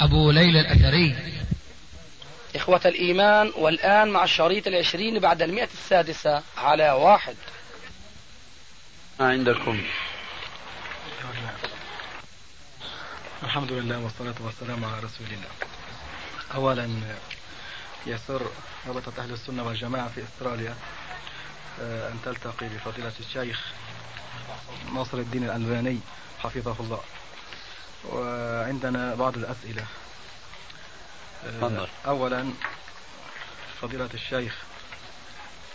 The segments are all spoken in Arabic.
أبو ليلى الأثري. إخوة الإيمان والآن مع الشريط العشرين بعد المئة السادسة على واحد. ما عندكم؟ الحمد لله والصلاة والسلام على رسول الله. أولا يسر رابطة أهل السنة والجماعة في أستراليا آه، أن تلتقي بفضيلة الشيخ ناصر الدين الألباني حفظه الله. وعندنا بعض الأسئلة. تفضل. أولا فضيلة الشيخ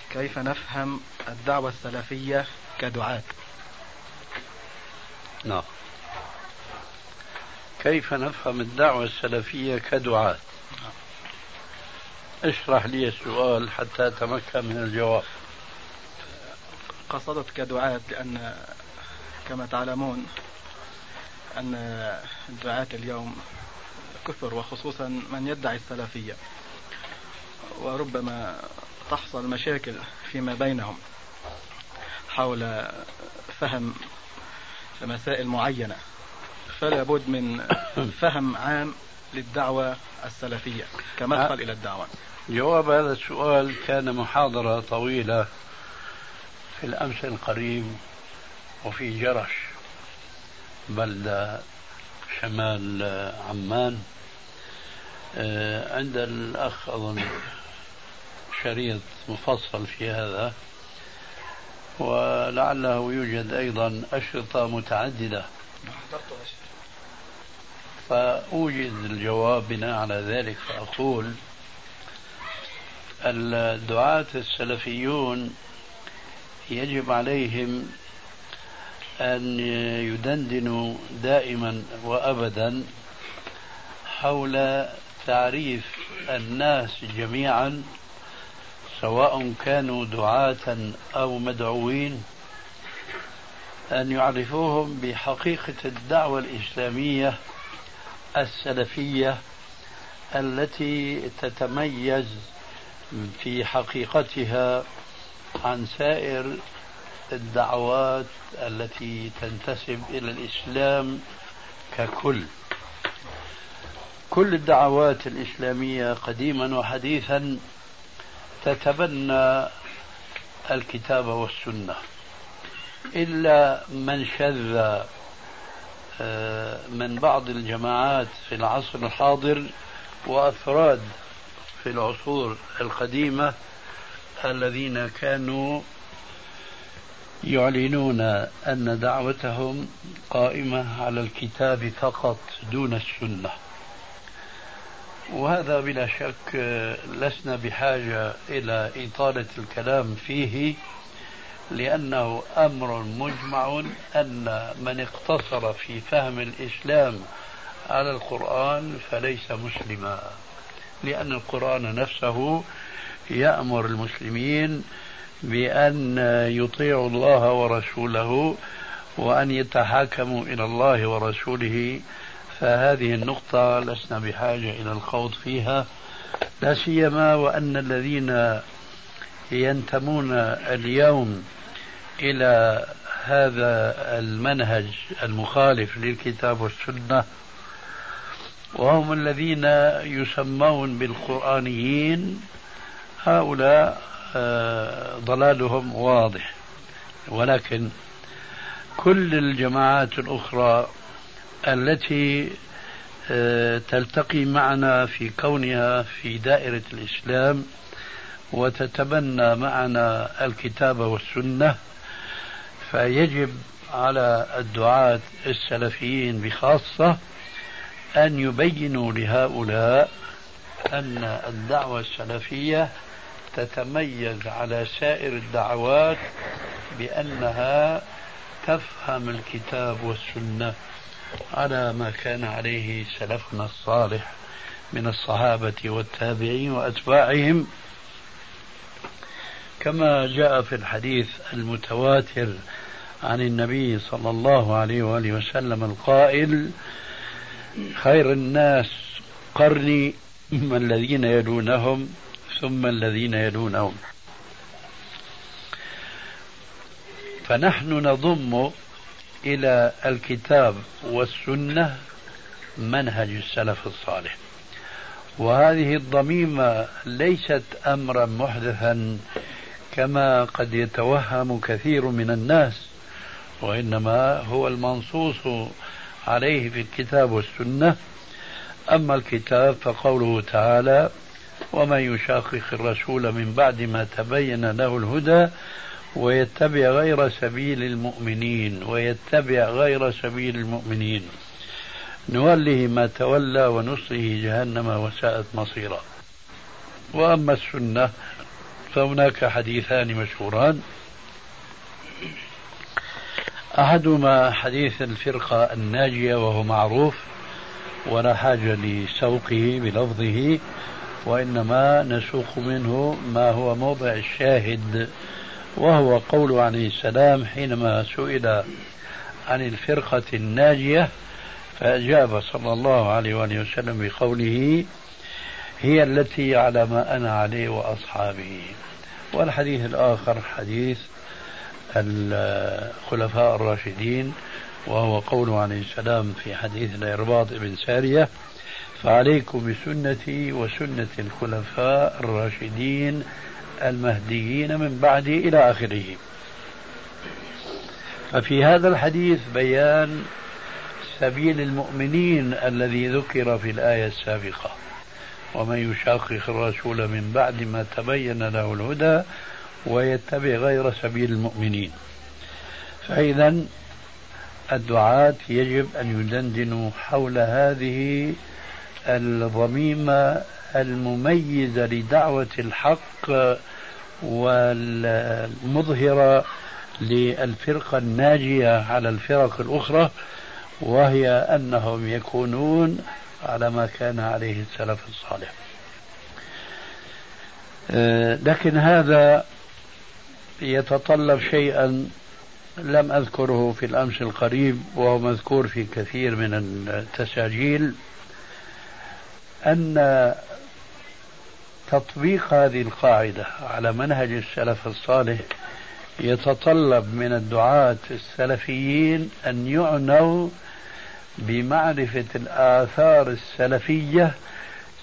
كيف نفهم الدعوة السلفية كدعاة؟ نعم. كيف نفهم الدعوة السلفية كدعاة؟ اشرح لي السؤال حتى أتمكن من الجواب. قصدت كدعاة لأن كما تعلمون أن الدعاة اليوم كثر وخصوصا من يدعي السلفية وربما تحصل مشاكل فيما بينهم حول فهم مسائل معينة. فلا بد من فهم عام للدعوة السلفية كمدخل إلى الدعوة. جواب هذا السؤال كان محاضرة طويلة في الأمس القريب وفي جرش. بلدة شمال عمان. آه، عند الأخ أظن شريط مفصل في هذا. ولعله يوجد أيضا أشرطة متعددة. فأوجد الجواب بناء على ذلك فأقول الدعاة السلفيون يجب عليهم أن يدندنوا دائما وأبدا حول تعريف الناس جميعا سواء كانوا دعاة أو مدعوين أن يعرفوهم بحقيقة الدعوة الإسلامية السلفية التي تتميز في حقيقتها عن سائر الدعوات التي تنتسب إلى الإسلام ككل. كل الدعوات الإسلامية قديما وحديثا تتبنى الكتاب والسنة. إلا من شذ آه، من بعض الجماعات في العصر الحاضر وأفراد في العصور القديمة الذين كانوا يعلنون أن دعوتهم قائمة على الكتاب فقط دون السنة. وهذا بلا شك لسنا بحاجة إلى إطالة الكلام فيه لأنه أمر مجمع أن من اقتصر في فهم الإسلام على القرآن فليس مسلما لأن القرآن نفسه يأمر المسلمين بأن يطيعوا الله ورسوله وأن يتحاكموا إلى الله ورسوله. فهذه النقطة لسنا بحاجة إلى الخوض فيها. لا سيما وأن الذين ينتمون اليوم إلى هذا المنهج المخالف للكتاب والسنة وهم الذين يسمون بالقرآنيين هؤلاء ضلالهم واضح. ولكن كل الجماعات الأخرى التي آه، تلتقي معنا في كونها في دائرة الإسلام وتتبنى معنا الكتاب والسنة فيجب على الدعاة السلفيين بخاصة أن يبينوا لهؤلاء أن الدعوة السلفية تتميز على سائر الدعوات بأنها تفهم الكتاب والسنة على ما كان عليه سلفنا الصالح من الصحابة والتابعين وأتباعهم. كما جاء في الحديث المتواتر عن النبي صلى الله عليه وآله وسلم القائل خير الناس قرني ثم الذين يلونهم ثم الذين يلونهم. فنحن نضم إلى الكتاب والسنة منهج السلف الصالح. وهذه الضميمة ليست أمرا محدثا كما قد يتوهم كثير من الناس وإنما هو المنصوص عليه في الكتاب والسنة. أما الكتاب فقوله تعالى ومن يشاقق الرسول من بعد ما تبين له الهدى ويتبع غير سبيل المؤمنين ويتبع غير سبيل المؤمنين. نوله ما تولى ونصله جهنم وساءت مصيرا. وأما السنة فهناك حديثان مشهوران. أحدهما حديث الفرقة الناجية وهو معروف ولا حاجة لسوقه بلفظه. وإنما نسوق منه ما هو موضع الشاهد وهو قول عليه السلام حينما سئل عن الفرقة الناجية فأجاب صلى الله عليه وآله وسلم بقوله هي التي على ما أنا عليه وأصحابه. والحديث الآخر حديث الخلفاء الراشدين وهو قول عليه السلام في حديث الإرباط بن سارية فعليكم بسنتي وسنة الخلفاء الراشدين المهديين من بعدي إلى آخره. ففي هذا الحديث بيان سبيل المؤمنين الذي ذكر في الآية السابقة. ومن يشاقق الرسول من بعد ما تبين له الهدى ويتبع غير سبيل المؤمنين. فإذا الدعاة يجب أن يدندنوا حول هذه الضميمة المميزة لدعوة الحق والمظهرة للفرقة الناجية على الفرق الأخرى وهي أنهم يكونون على ما كان عليه السلف الصالح. آه، لكن هذا يتطلب شيئا لم أذكره في الأمس القريب وهو مذكور في كثير من التساجيل. أن تطبيق هذه القاعدة على منهج السلف الصالح يتطلب من الدعاة السلفيين أن يعنوا بمعرفة الآثار السلفية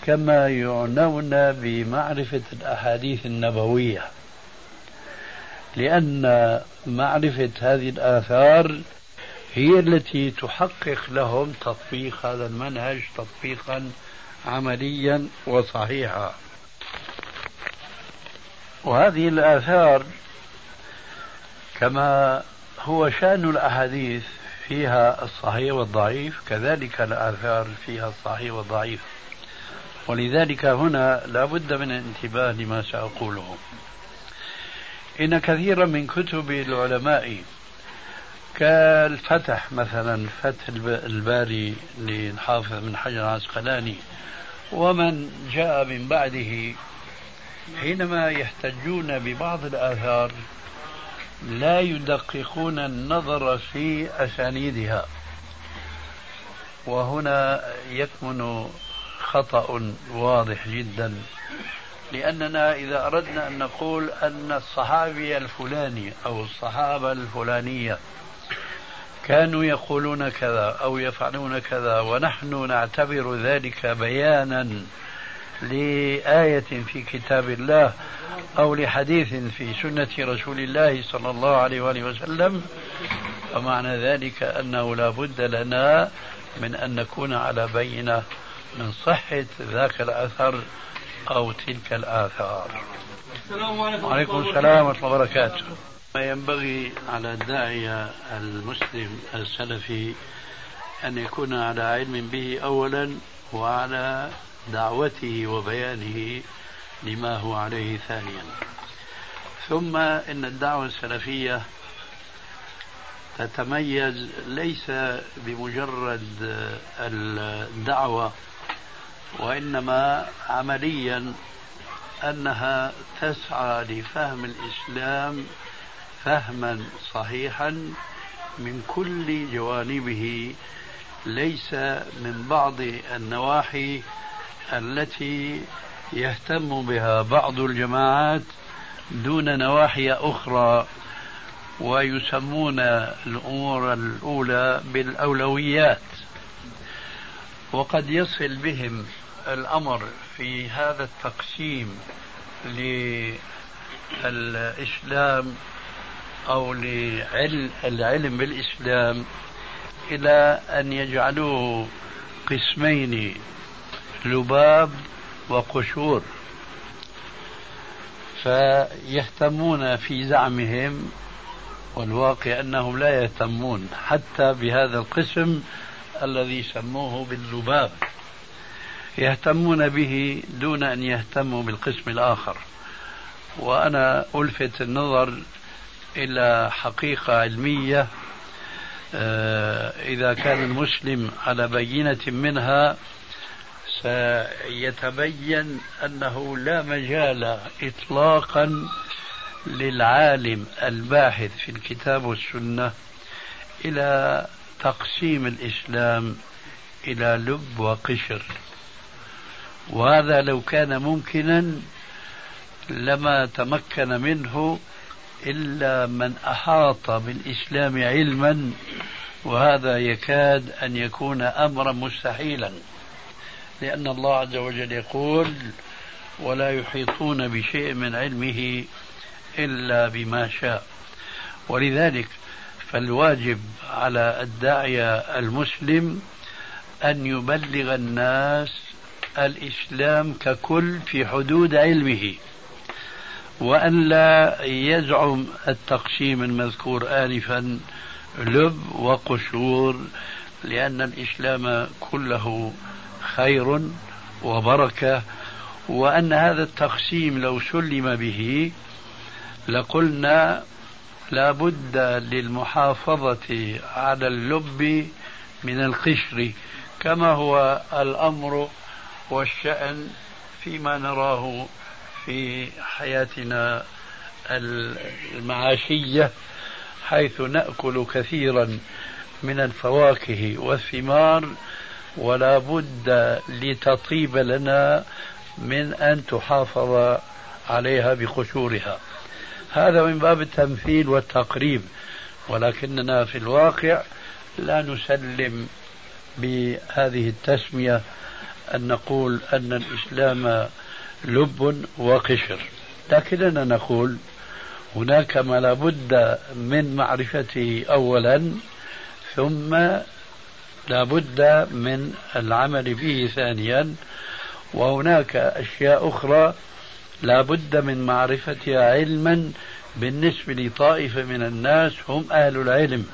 كما يعنون بمعرفة الأحاديث النبوية. لأن معرفة هذه الآثار هي التي تحقق لهم تطبيق هذا المنهج تطبيقا عمليا وصحيحا. وهذه الآثار كما هو شأن الأحاديث فيها الصحيح والضعيف كذلك الآثار فيها الصحيح والضعيف. ولذلك هنا لا بد من الانتباه لما سأقوله. إن كثيرا من كتب العلماء كالفتح مثلا فتح الباري للحافظ بن حجر العسقلاني ومن جاء من بعده حينما يحتجون ببعض الآثار لا يدققون النظر في أسانيدها. وهنا يكمن خطأ واضح جدا لأننا إذا أردنا أن نقول أن الصحابي الفلاني أو الصحابة الفلانية كانوا يقولون كذا أو يفعلون كذا ونحن نعتبر ذلك بيانا لآية في كتاب الله أو لحديث في سنة رسول الله صلى الله عليه وآله وسلم. فمعنى ذلك أنه لا بد لنا من أن نكون على بينة من صحة ذاك الأثر أو تلك الآثار. السلام عليكم. وعليكم السلام ورحمة الله وبركاته. ما ينبغي على الداعية المسلم السلفي أن يكون على علم به أولا وعلى دعوته وبيانه لما هو عليه ثانيا. ثم إن الدعوة السلفية تتميز ليس بمجرد الدعوة وإنما عمليا أنها تسعى لفهم الإسلام فهما صحيحا من كل جوانبه ليس من بعض النواحي التي يهتم بها بعض الجماعات دون نواحي أخرى ويسمون الأمور الأولى بالأولويات. وقد يصل بهم الأمر في هذا التقسيم للإسلام أو للعلم بالإسلام إلى أن يجعلوه قسمين لباب وقشور. فيهتمون في زعمهم والواقع أنهم لا يهتمون حتى بهذا القسم الذي سموه بالذباب يهتمون به دون أن يهتموا بالقسم الآخر. وأنا ألفت النظر إلى حقيقة علمية آه، إذا كان المسلم على بينة منها سيتبين أنه لا مجال إطلاقا للعالم الباحث في الكتاب والسنة إلى تقسيم الإسلام إلى لب وقشر. وهذا لو كان ممكنا لما تمكن منه إلا من أحاط بالإسلام علما وهذا يكاد أن يكون أمرا مستحيلا. لأن الله عز وجل يقول ولا يحيطون بشيء من علمه إلا بما شاء ولذلك فالواجب على الداعية المسلم أن يبلغ الناس الإسلام ككل في حدود علمه. وأن لا يزعم التقسيم المذكور آنفا لب وقشور لأن الإسلام كله خير وبركة وأن هذا التقسيم لو سلم به لقلنا لا بد للمحافظة على اللب من القشر كما هو الأمر والشأن فيما نراه في حياتنا المعاشية حيث نأكل كثيرا من الفواكه والثمار ولا بد لتطيب لنا من أن تحافظ عليها بقشورها. هذا من باب التمثيل والتقريب ولكننا في الواقع لا نسلم بهذه التسمية أن نقول أن الإسلام لب وقشر. لكننا نقول هناك ما لابد من معرفته أولا ثم لابد من العمل به ثانيا وهناك أشياء أخرى لا بد من معرفتها علما بالنسبة لطائفة من الناس هم أهل العلم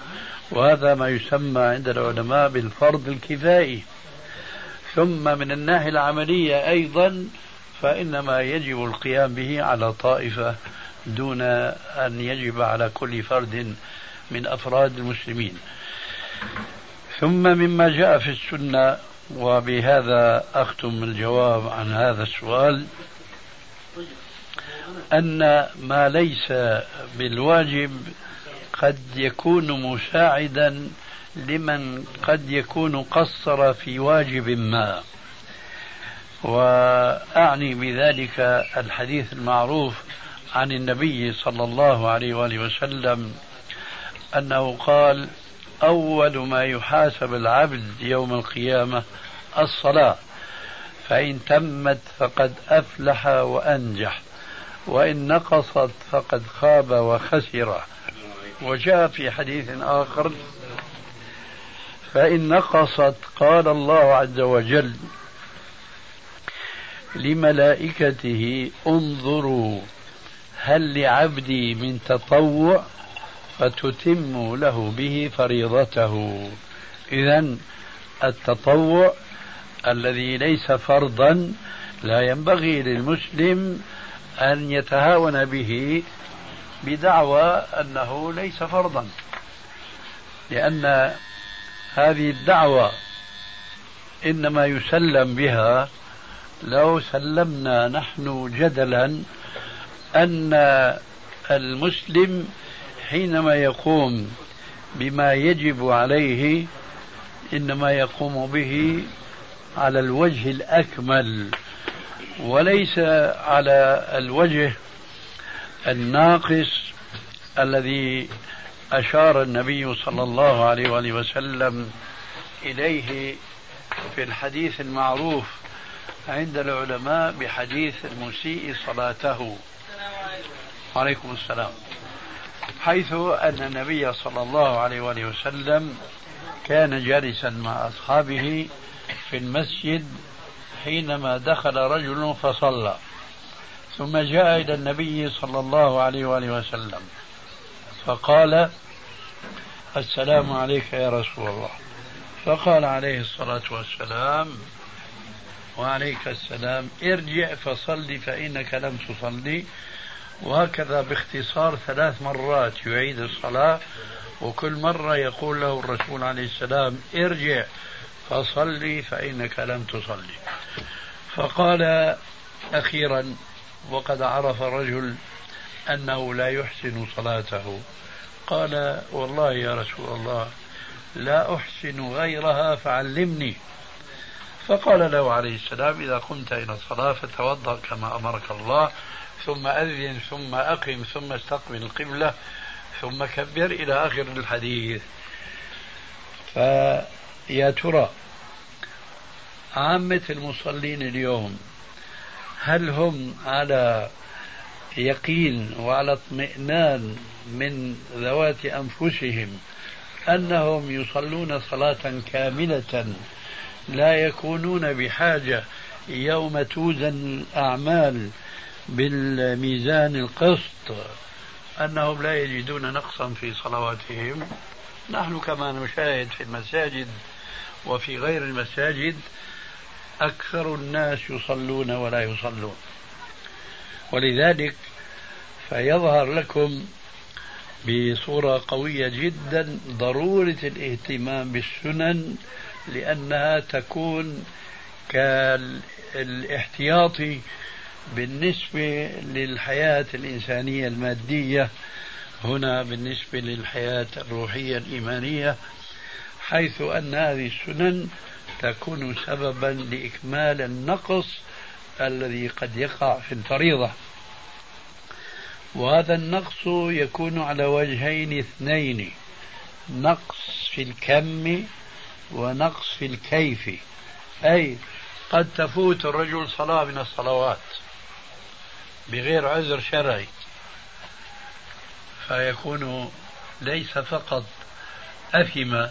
وهذا ما يسمى عند العلماء بالفرض الكفائي. ثم من الناحية العملية أيضا فإنما يجب القيام به على طائفة دون أن يجب على كل فرد من أفراد المسلمين. ثم مما جاء في السنة وبهذا أختم الجواب عن هذا السؤال أن ما ليس بالواجب قد يكون مساعدا لمن قد يكون قصر في واجب ما. وأعني بذلك الحديث المعروف عن النبي صلى الله عليه وآله وسلم أنه قال أول ما يحاسب العبد يوم القيامة الصلاة فإن تمت فقد أفلح وأنجح وإن نقصت فقد خاب وخسر. وجاء في حديث آخر فإن نقصت قال الله عز وجل لملائكته انظروا هل لعبدي من تطوع؟ فتتم له به فريضته. إذا التطوع الذي ليس فرضا لا ينبغي للمسلم أن يتهاون به بدعوى أنه ليس فرضا لأن هذه الدعوة إنما يسلم بها لو سلمنا نحن جدلا أن المسلم حينما يقوم بما يجب عليه إنما يقوم به على الوجه الأكمل وليس على الوجه الناقص الذي أشار النبي صلى الله عليه وآله وسلم إليه في الحديث المعروف عند العلماء بحديث المسيء صلاته. وعليكم السلام. حيث أن النبي صلى الله عليه وآله وسلم كان جالسا مع أصحابه في المسجد حينما دخل رجل فصلى. ثم جاء إلى النبي صلى الله عليه وآله وسلم. فقال السلام عليك يا رسول الله. فقال عليه الصلاة والسلام وعليك السلام. ارجع فصلي فإنك لم تصلي. وهكذا باختصار ثلاث مرات يعيد الصلاة. وكل مرة يقول له الرسول عليه السلام ارجع فصلي فإنك لم تصلي. فقال أخيرا وقد عرف الرجل أنه لا يحسن صلاته. قال والله يا رسول الله لا أحسن غيرها فعلمني. فقال له عليه السلام إذا قمت إلى الصلاة فتوضأ كما أمرك الله ثم أذن ثم أقم ثم استقبل القبلة ثم كبر إلى آخر الحديث. فيا ترى عامة المصلين اليوم هل هم على يقين وعلى اطمئنان من ذوات أنفسهم أنهم يصلون صلاة كاملة لا يكونون بحاجة يوم توزن الأعمال بالميزان القسط أنهم لا يجدون نقصا في صلواتهم. نحن كما نشاهد في المساجد وفي غير المساجد أكثر الناس يصلون ولا يصلون. ولذلك فيظهر لكم بصورة قوية جدا ضرورة الاهتمام بالسنن لأنها تكون كالاحتياطي بالنسبة للحياة الإنسانية المادية هنا بالنسبة للحياة الروحية الإيمانية حيث أن هذه السنن تكون سببا لإكمال النقص الذي قد يقع في الفريضة. وهذا النقص يكون على وجهين اثنين نقص في الكم ونقص في الكيف. أي قد تفوت الرجل صلاة من الصلوات بغير عذر شرعي. فيكون ليس فقط أثم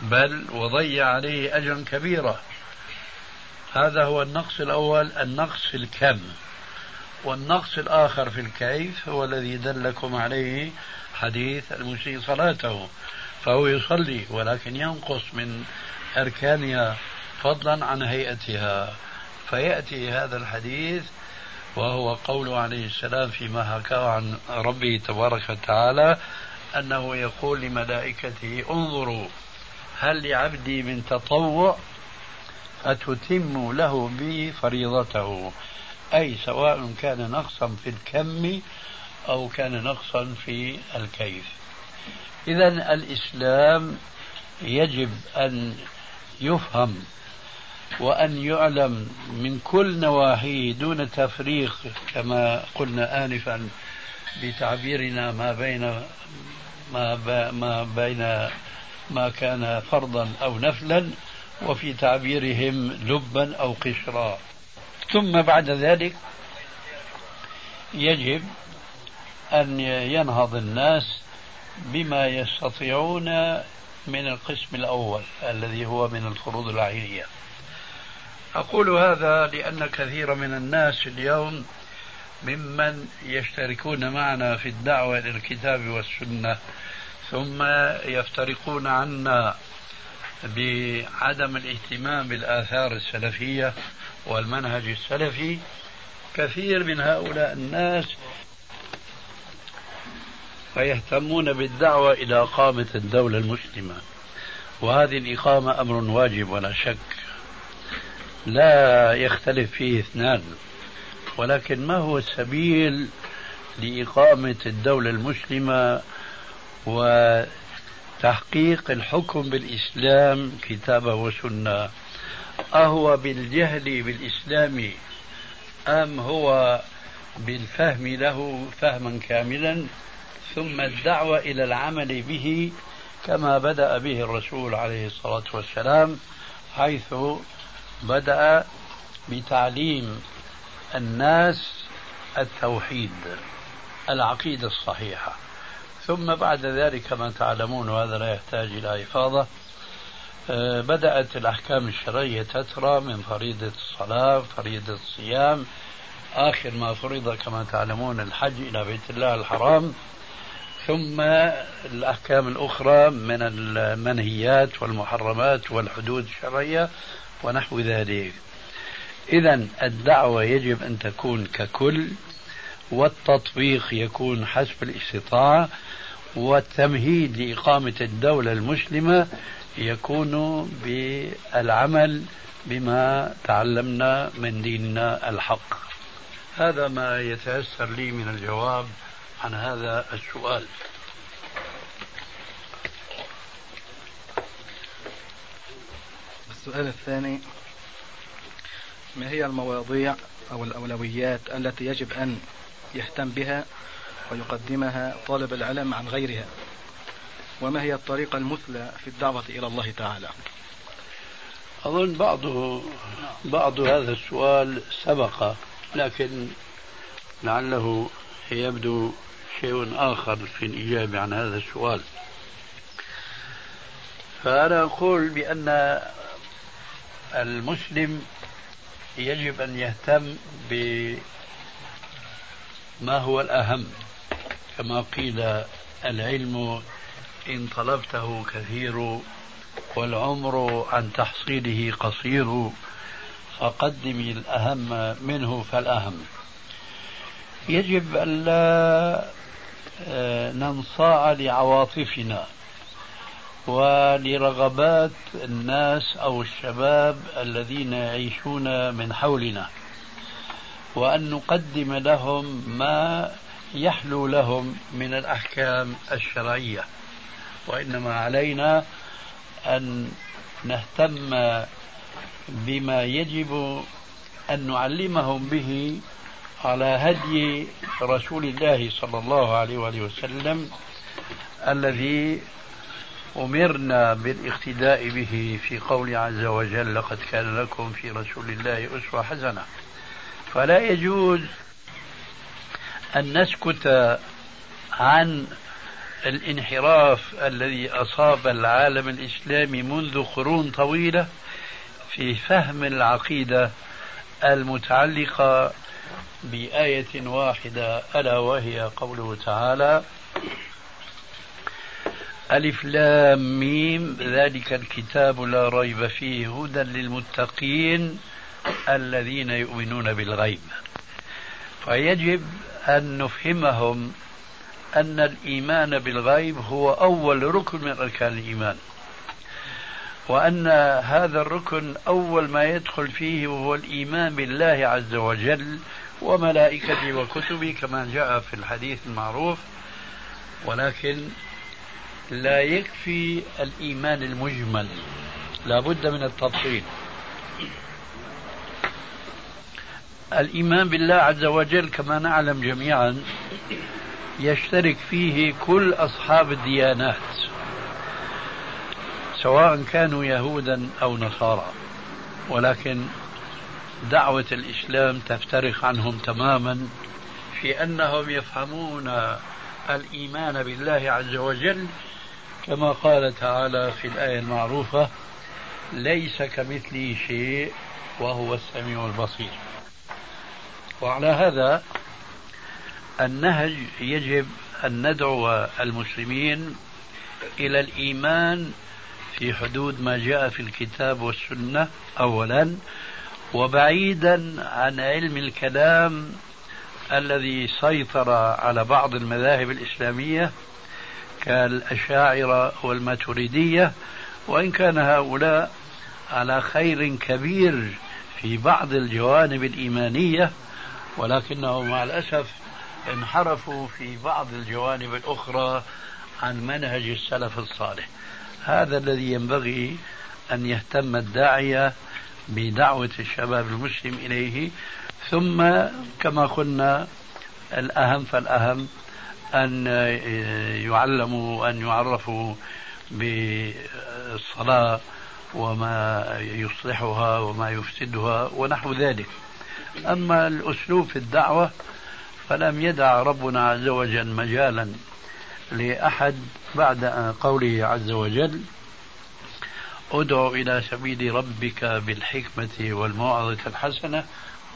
بل وضيع عليه أجرا كبيرا. هذا هو النقص الأول النقص في الكم. والنقص الآخر في الكيف هو الذي دلكم عليه حديث المسيء صلاته. فهو يصلي ولكن ينقص من أركانها فضلا عن هيئتها. فيأتي هذا الحديث وهو قوله عليه السلام فيما حكاه عن ربه تبارك وتعالى أنه يقول لملائكته انظروا هل لعبدي من تطوع أتتم له بي فريضته؟ أي سواء كان نقصا في الكم أو كان نقصا في الكيف. إذا الإسلام يجب أن يفهم وأن يعلم من كل نواحيه دون تفريق كما قلنا آنفا بتعبيرنا ما بين ما, ما بين ما كان فرضا أو نفلا وفي تعبيرهم لبا أو قشرا. ثم بعد ذلك يجب أن ينهض الناس بما يستطيعون من القسم الأول الذي هو من الفروض العينية أقول هذا لأن كثير من الناس اليوم ممن يشتركون معنا في الدعوة إلى الكتاب والسنة ثم يفترقون عنا بعدم الاهتمام بالآثار السلفية والمنهج السلفي. كثير من هؤلاء الناس فيهتمون بالدعوة إلى إقامة الدولة المسلمة. وهذه الإقامة أمر واجب ولا شك. لا يختلف فيه اثنان ولكن ما هو السبيل لإقامة الدولة المسلمة وتحقيق الحكم بالإسلام كتابة وسنة؟ أهو بالجهل بالإسلام أم هو بالفهم له فهما كاملا؟ ثم الدعوة إلى العمل به كما بدأ به الرسول عليه الصلاة والسلام حيث بدأ بتعليم الناس التوحيد العقيدة الصحيحة. ثم بعد ذلك كما تعلمون وهذا لا يحتاج إلى إفاضة آه، بدأت الأحكام الشرعية تترى من فريضة الصلاة فريضة الصيام. آخر ما فرض كما تعلمون الحج إلى بيت الله الحرام. ثم الأحكام الأخرى من المنهيات والمحرمات والحدود الشرعية ونحو ذلك. إذا الدعوة يجب أن تكون ككل والتطبيق يكون حسب الاستطاعة والتمهيد لإقامة الدولة المسلمة يكون بالعمل بما تعلمنا من ديننا الحق. هذا ما يتيسر لي من الجواب عن هذا السؤال. السؤال الثاني ما هي المواضيع أو الأولويات التي يجب أن يهتم بها ويقدمها طالب العلم عن غيرها؟ وما هي الطريقة المثلى في الدعوة إلى الله تعالى؟ أظن بعض بعض هذا السؤال سبق لكن لعله يبدو شيء آخر في الإجابة عن هذا السؤال. فأنا أقول بأن المسلم يجب أن يهتم بما هو الأهم كما قيل العلم إن طلبته كثير والعمر عن تحصيله قصير فقدم الأهم منه فالأهم. يجب ألا آه، ننصاع لعواطفنا ولرغبات الناس أو الشباب الذين يعيشون من حولنا وأن نقدم لهم ما يحلو لهم من الأحكام الشرعية. وإنما علينا أن نهتم بما يجب أن نعلمهم به على هدي رسول الله صلى الله عليه وآله وسلم الذي أمرنا بالاقتداء به في قول عز وجل لقد كان لكم في رسول الله أسوة حسنة. فلا يجوز أن نسكت عن الانحراف الذي أصاب العالم الإسلامي منذ قرون طويلة في فهم العقيدة المتعلقة بآية واحدة ألا وهي قوله تعالى ألف لام ميم ذلك الكتاب لا ريب فيه هدى للمتقين الذين يؤمنون بالغيب. فيجب أن نفهمهم أن الإيمان بالغيب هو أول ركن من أركان الإيمان وأن هذا الركن أول ما يدخل فيه وهو الإيمان بالله عز وجل وملائكته وكتبه كما جاء في الحديث المعروف ولكن لا يكفي الإيمان المجمل لا بد من التفصيل الإيمان بالله عز وجل كما نعلم جميعا يشترك فيه كل أصحاب الديانات سواء كانوا يهودا أو نصارى ولكن دعوة الإسلام تفترق عنهم تماما في أنهم يفهمون الإيمان بالله عز وجل كما قال تعالى في الآية المعروفة ليس كمثله شيء وهو السميع البصير. وعلى هذا النهج يجب أن ندعو المسلمين إلى الإيمان في حدود ما جاء في الكتاب والسنة أولا. وبعيدا عن علم الكلام الذي سيطر على بعض المذاهب الإسلامية كالأشاعرة والماتريدية وإن كان هؤلاء على خير كبير في بعض الجوانب الإيمانية ولكنهم مع الأسف انحرفوا في بعض الجوانب الأخرى عن منهج السلف الصالح. هذا الذي ينبغي أن يهتم الداعية بدعوة الشباب المسلم إليه. ثم كما قلنا الأهم فالأهم أن يعلموا أن يعرفوا بالصلاة وما يصلحها وما يفسدها ونحو ذلك. أما الأسلوب في الدعوة فلم يدع ربنا عز وجل مجالا لأحد بعد قوله عز وجل ادع إلى سبيل ربك بالحكمة والموعظة الحسنة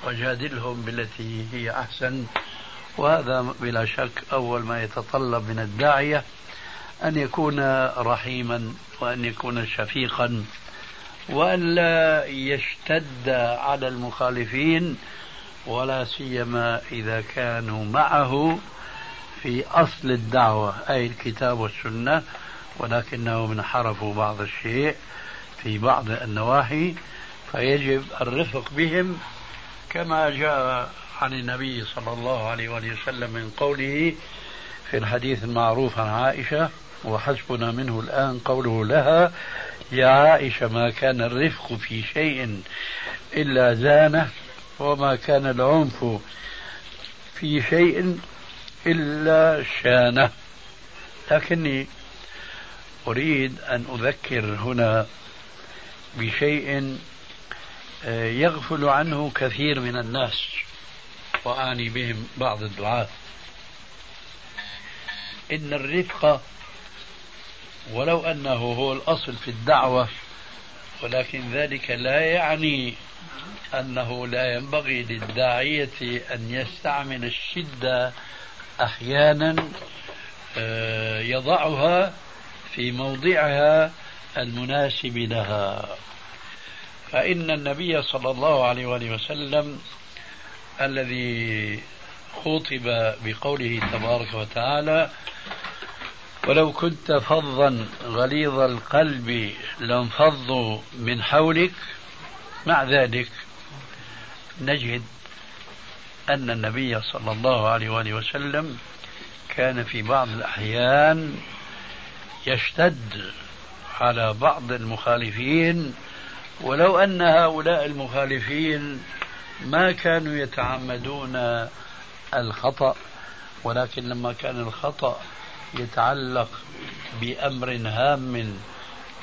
وجادلهم بالتي هي أحسن. وهذا بلا شك أول ما يتطلب من الداعية أن يكون رحيما وأن يكون شفيقا. وأن لا يشتد على المخالفين ولا سيما إذا كانوا معه في أصل الدعوة أي الكتاب والسنة ولكنهم انحرفوا بعض الشيء. في بعض النواحي فيجب الرفق بهم كما جاء عن النبي صلى الله عليه وسلم من قوله في الحديث المعروف عن عائشة وحسبنا منه الآن قوله لها يا عائشة ما كان الرفق في شيء إلا زانه وما كان العنف في شيء إلا شانه. لكني أريد أن أذكر هنا بشيء آه، يغفل عنه كثير من الناس. وأعني بهم بعض الدعاة. إن الرفق ولو أنه هو الأصل في الدعوة ولكن ذلك لا يعني أنه لا ينبغي للداعية أن يستعمل الشدة أحيانا آه، يضعها في موضعها المناسب لها فإن النبي صلى الله عليه وآله وسلم الذي خطب بقوله تبارك وتعالى ولو كنت فظا غليظ القلب لانفضوا من حولك مع ذلك نجد أن النبي صلى الله عليه وآله وسلم كان في بعض الأحيان يشتد على بعض المخالفين ولو أن هؤلاء المخالفين ما كانوا يتعمدون الخطأ ولكن لما كان الخطأ يتعلق بأمر هام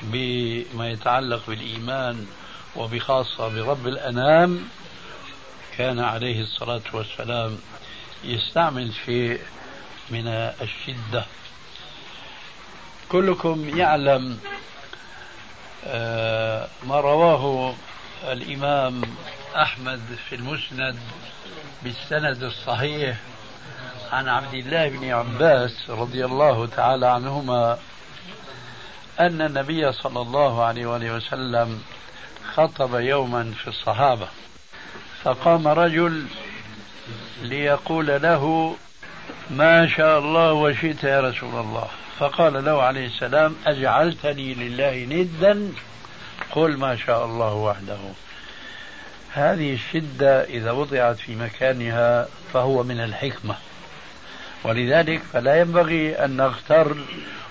بما يتعلق بالإيمان وبخاصة برب الأنام كان عليه الصلاة والسلام يستعمل شيء من الشدة. كلكم يعلم آه، ما رواه الإمام أحمد في المسند بالسند الصحيح عن عبد الله بن عباس رضي الله تعالى عنهما أن النبي صلى الله عليه وآله وسلم خطب يوما في الصحابة فقام رجل ليقول له ما شاء الله وشئت يا رسول الله. فقال له عليه السلام أجعلتني لله ندا؟ قل ما شاء الله وحده. هذه الشدة إذا وضعت في مكانها فهو من الحكمة. ولذلك فلا ينبغي أن نغتر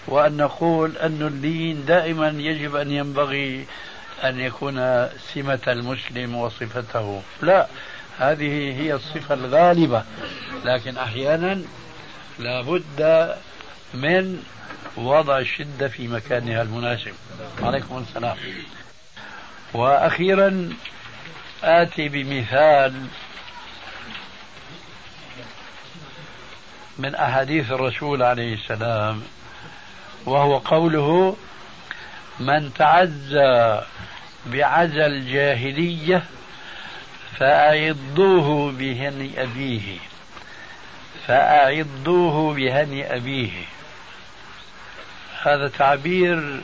وأن نقول أن اللين دائما يجب أن ينبغي أن يكون سمة المسلم وصفته. لا هذه هي الصفة الغالبة. لكن أحيانا لابد من وضع الشدة في مكانها المناسب. عليكم السلام. وأخيرا آتي بمثال من أحاديث الرسول عليه السلام وهو قوله من تعزى بعزى الجاهلية فأعضوه بهني أبيه فأعضوه بهني أبيه. هذا تعبير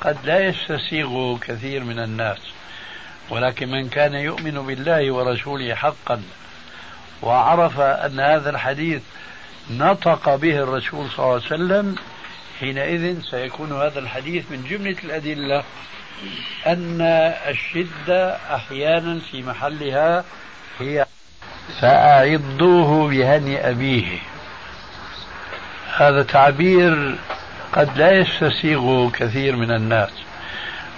قد لا يستسيغه كثير من الناس ولكن من كان يؤمن بالله ورسوله حقا وعرف أن هذا الحديث نطق به الرسول صلى الله عليه وسلم حينئذ سيكون هذا الحديث من جملة الأدلة أن الشدة أحيانا في محلها هي فأعضوه بهني أبيه. هذا تعبير قد لا يستسيغه كثير من الناس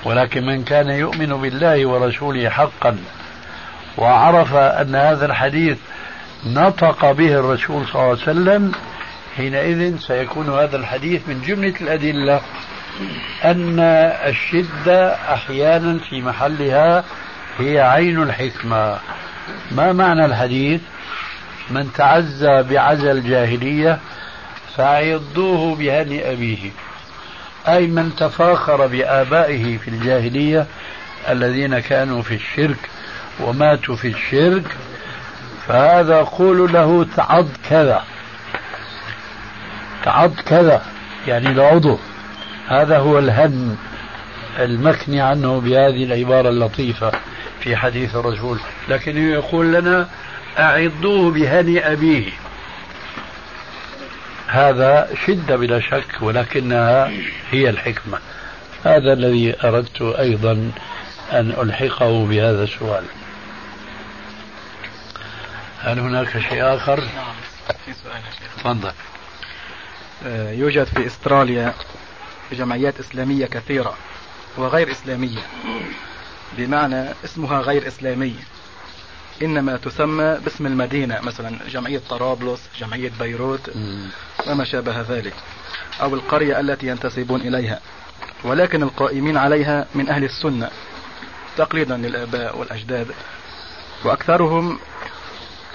ولكن من كان يؤمن بالله ورسوله حقا وعرف أن هذا الحديث نطق به الرسول صلى الله عليه وسلم حينئذ سيكون هذا الحديث من جملة الأدلة أن الشدة أحيانا في محلها هي عين الحكمة. ما معنى الحديث؟ من تعزى بعزى الجاهلية فعضوه بهني أبيه. أي من تفاخر بآبائه في الجاهلية الذين كانوا في الشرك وماتوا في الشرك فهذا قول له تعض كذا. تعض كذا يعني العضو. هذا هو الهن المكني عنه بهذه العبارة اللطيفة في حديث الرسول. لكنه يقول لنا أعضوه بهني أبيه. هذا شدة بلا شك ولكنها هي الحكمة. هذا الذي أردت أيضا أن ألحقه بهذا السؤال. هل هناك شيء آخر؟ نعم في سؤال تفضل. آه، يوجد في إستراليا جمعيات إسلامية كثيرة وغير إسلامية بمعنى اسمها غير إسلامي إنما تسمى باسم المدينة مثلا جمعية طرابلس جمعية بيروت وما شابه ذلك أو القرية التي ينتسبون إليها. ولكن القائمين عليها من أهل السنة تقليدا للآباء والأجداد. وأكثرهم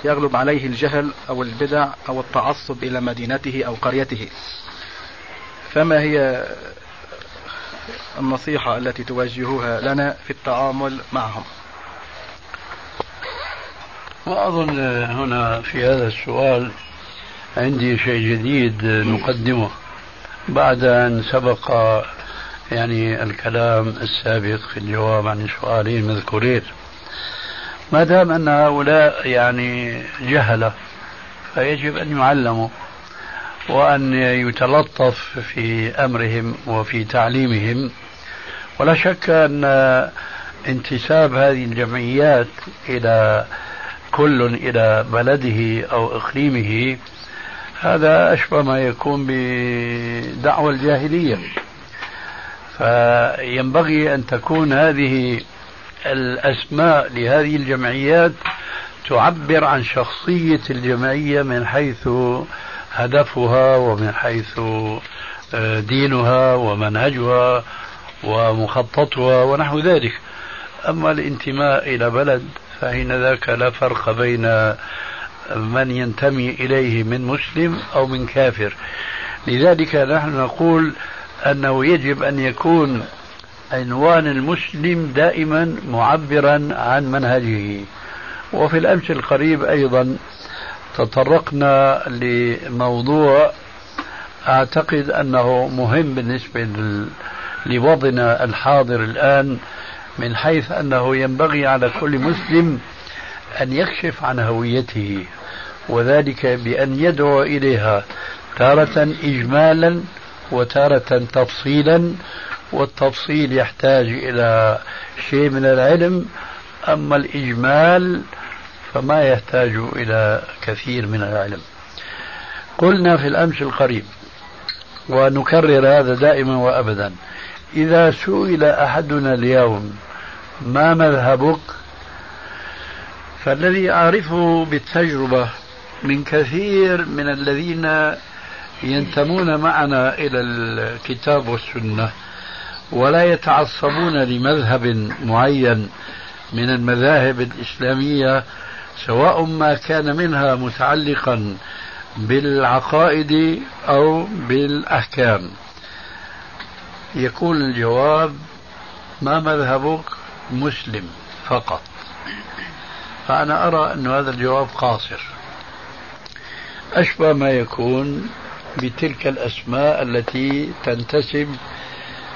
يغلب عليه الجهل أو البدع أو التعصب إلى مدينته أو قريته. فما هي النصيحة التي توجهوها لنا في التعامل معهم؟ وأظن هنا في هذا السؤال عندي شيء جديد نقدمه بعد أن سبق يعني الكلام السابق في الجواب عن السؤالين المذكورين. ما دام أن هؤلاء يعني جهلة فيجب أن يعلموا وأن يتلطف في أمرهم وفي تعليمهم. ولا شك أن انتساب هذه الجمعيات إلى كل إلى بلده أو إقليمه هذا أشبه ما يكون بدعوى الجاهلية. فينبغي أن تكون هذه الأسماء لهذه الجمعيات تعبر عن شخصية الجمعية من حيث هدفها ومن حيث آه، دينها ومنهجها ومخططها ونحو ذلك. أما الانتماء إلى بلد فحين ذاك لا فرق بين من ينتمي إليه من مسلم أو من كافر. لذلك نحن نقول أنه يجب أن يكون عنوان المسلم دائما معبرا عن منهجه. وفي الأمس القريب أيضا تطرقنا لموضوع أعتقد أنه مهم بالنسبة لوضعنا الحاضر الآن من حيث أنه ينبغي على كل مسلم أن يكشف عن هويته وذلك بأن يدعو إليها تارة إجمالا وتارة تفصيلا والتفصيل يحتاج إلى شيء من العلم أما الإجمال فما يحتاج إلى كثير من العلم. قلنا في الأمس القريب ونكرر هذا دائما وأبدا إذا سئل أحدنا اليوم ما مذهبك؟ فالذي أعرفه بالتجربة من كثير من الذين ينتمون معنا إلى الكتاب والسنة ولا يتعصبون لمذهب معين من المذاهب الإسلامية سواء ما كان منها متعلقا بالعقائد أو بالأحكام. يكون الجواب ما مذهبك مسلم فقط. فأنا أرى أن هذا الجواب قاصر. أشبه ما يكون بتلك الأسماء التي تنتسب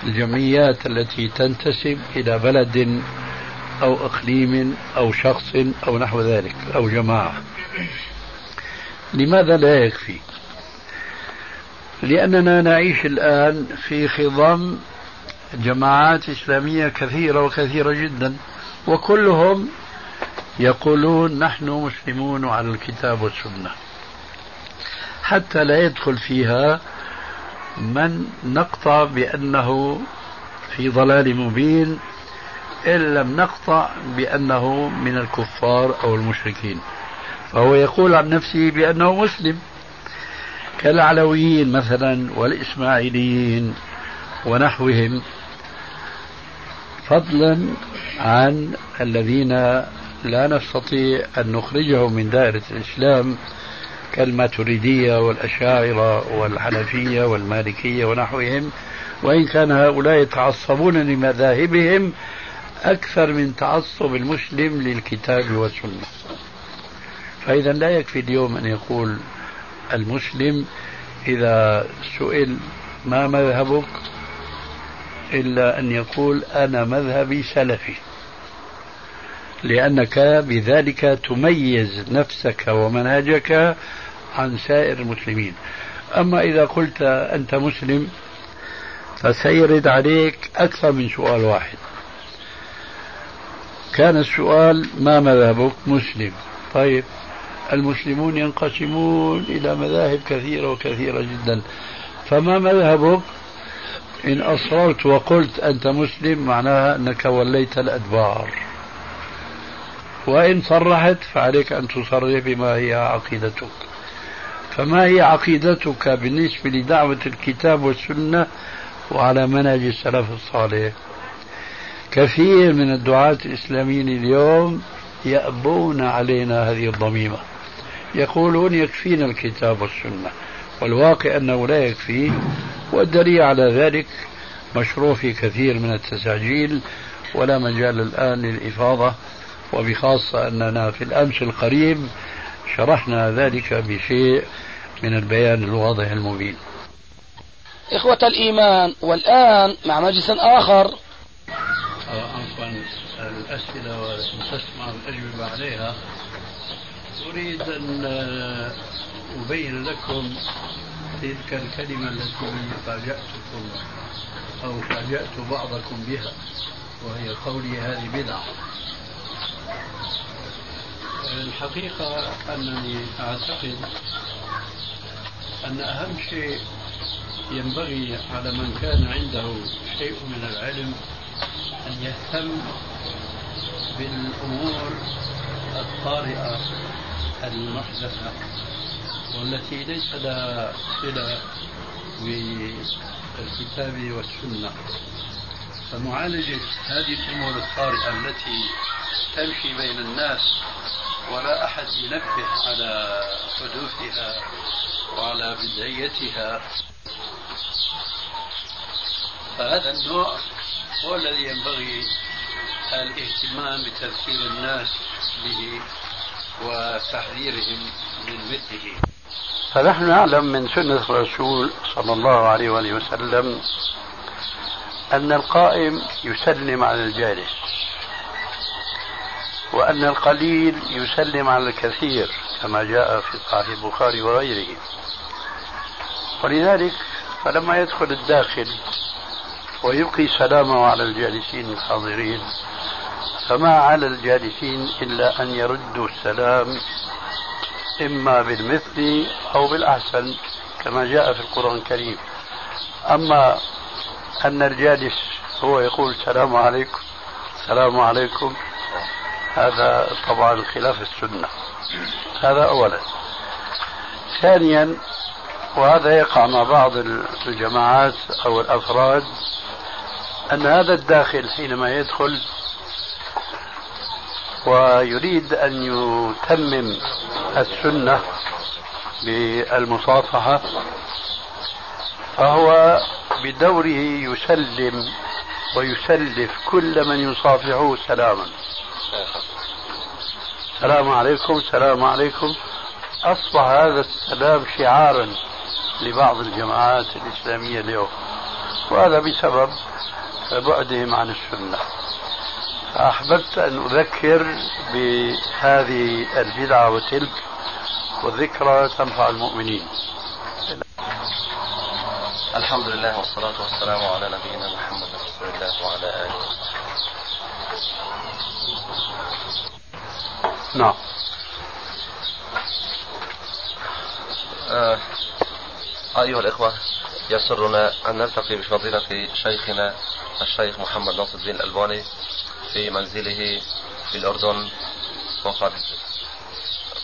الجمعيات التي تنتسب إلى بلد أو إقليم أو شخص أو نحو ذلك أو جماعة. لماذا لا يكفي؟ لأننا نعيش الآن في خضم جماعات إسلامية كثيرة وكثيرة جدا وكلهم يقولون نحن مسلمون على الكتاب والسنة. حتى لا يدخل فيها من نقطع بأنه في ضلال مبين إن لم نقطع بأنه من الكفار أو المشركين. فهو يقول عن نفسه بأنه مسلم. كالعلويين مثلا والإسماعيليين ونحوهم فضلا عن الذين لا نستطيع أن نخرجهم من دائرة الإسلام كالماتريدية والأشاعرة والحنفية والمالكية ونحوهم وإن كان هؤلاء يتعصبون لمذاهبهم أكثر من تعصب المسلم للكتاب والسنة. فإذا لا يكفي اليوم أن يقول المسلم إذا سئل ما مذهبك إلا أن يقول أنا مذهبي سلفي لأنك بذلك تميز نفسك ومنهجك عن سائر المسلمين. أما إذا قلت أنت مسلم فسيرد عليك أكثر من سؤال واحد. كان السؤال ما مذهبك مسلم؟ طيب. المسلمون ينقسمون إلى مذاهب كثيرة وكثيرة جدا. فما مذهبك؟ إن أصررت وقلت أنت مسلم معناها أنك وليت الأدبار. وإن صرحت فعليك أن تصرح بما هي عقيدتك. فما هي عقيدتك بالنسبة لدعوة الكتاب والسنة وعلى منهج السلف الصالح؟ كثير من الدعاة الإسلاميين اليوم يأبون علينا هذه الضميمة. يقولون يكفينا الكتاب والسنة والواقع أنه لا يكفي والدليل على ذلك مشروع في كثير من التساجيل ولا مجال الآن للإفاضة وبخاصة أننا في الأمس القريب شرحنا ذلك بشيء من البيان الواضح المبين. إخوة الإيمان والآن مع مجلس آخر. عفوا الأسئلة وتسمع الأجوبة عليها. أريد أن أبين لكم تلك الكلمة التي فاجأتكم أو فاجأت بعضكم بها وهي قولي هذه بدعة. الحقيقة أنني أعتقد أن أهم شيء ينبغي على من كان عنده شيء من العلم أن يهتم بالأمور الطارئة. المحدثة والتي ليس لها صلة بالكتاب والسنة. فمعالجة هذه الأمور الطارئة التي تمشي بين الناس ولا أحد ينبه على حدوثها وعلى بدعيتها. فهذا النوع هو الذي ينبغي الاهتمام بتذكير الناس به. وتحذيرهم من مثله. فنحن نعلم من سنة الرسول صلى الله عليه وآله وسلم أن القائم يسلم على الجالس وأن القليل يسلم على الكثير كما جاء في صحيح البخاري وغيره. ولذلك فلما يدخل الداخل ويبقي سلامه على الجالسين الحاضرين فما على الجالسين إلا أن يردوا السلام إما بالمثل أو بالأحسن كما جاء في القرآن الكريم. أما أن الجالس هو يقول السلام عليكم السلام عليكم هذا طبعا خلاف السنة. هذا أولا. ثانيا وهذا يقع مع بعض الجماعات أو الأفراد أن هذا الداخل حينما يدخل ويريد أن يتمم السنة بالمصافحة فهو بدوره يسلم ويسلف كل من يصافحه سلاما. السلام عليكم السلام عليكم. أصبح هذا السلام شعارا لبعض الجماعات الإسلامية اليوم وهذا بسبب بعدهم عن السنة. فأحببت أن أذكر بهذه البدعة وتلك والذكرى تنفع المؤمنين. الحمد لله والصلاة والسلام على نبينا محمد رسول الله وعلى آله نعم. آه أيها الإخوة يسرنا أن نلتقي بفضيلة شيخنا الشيخ محمد ناصر الدين الألباني في منزله في الأردن وقد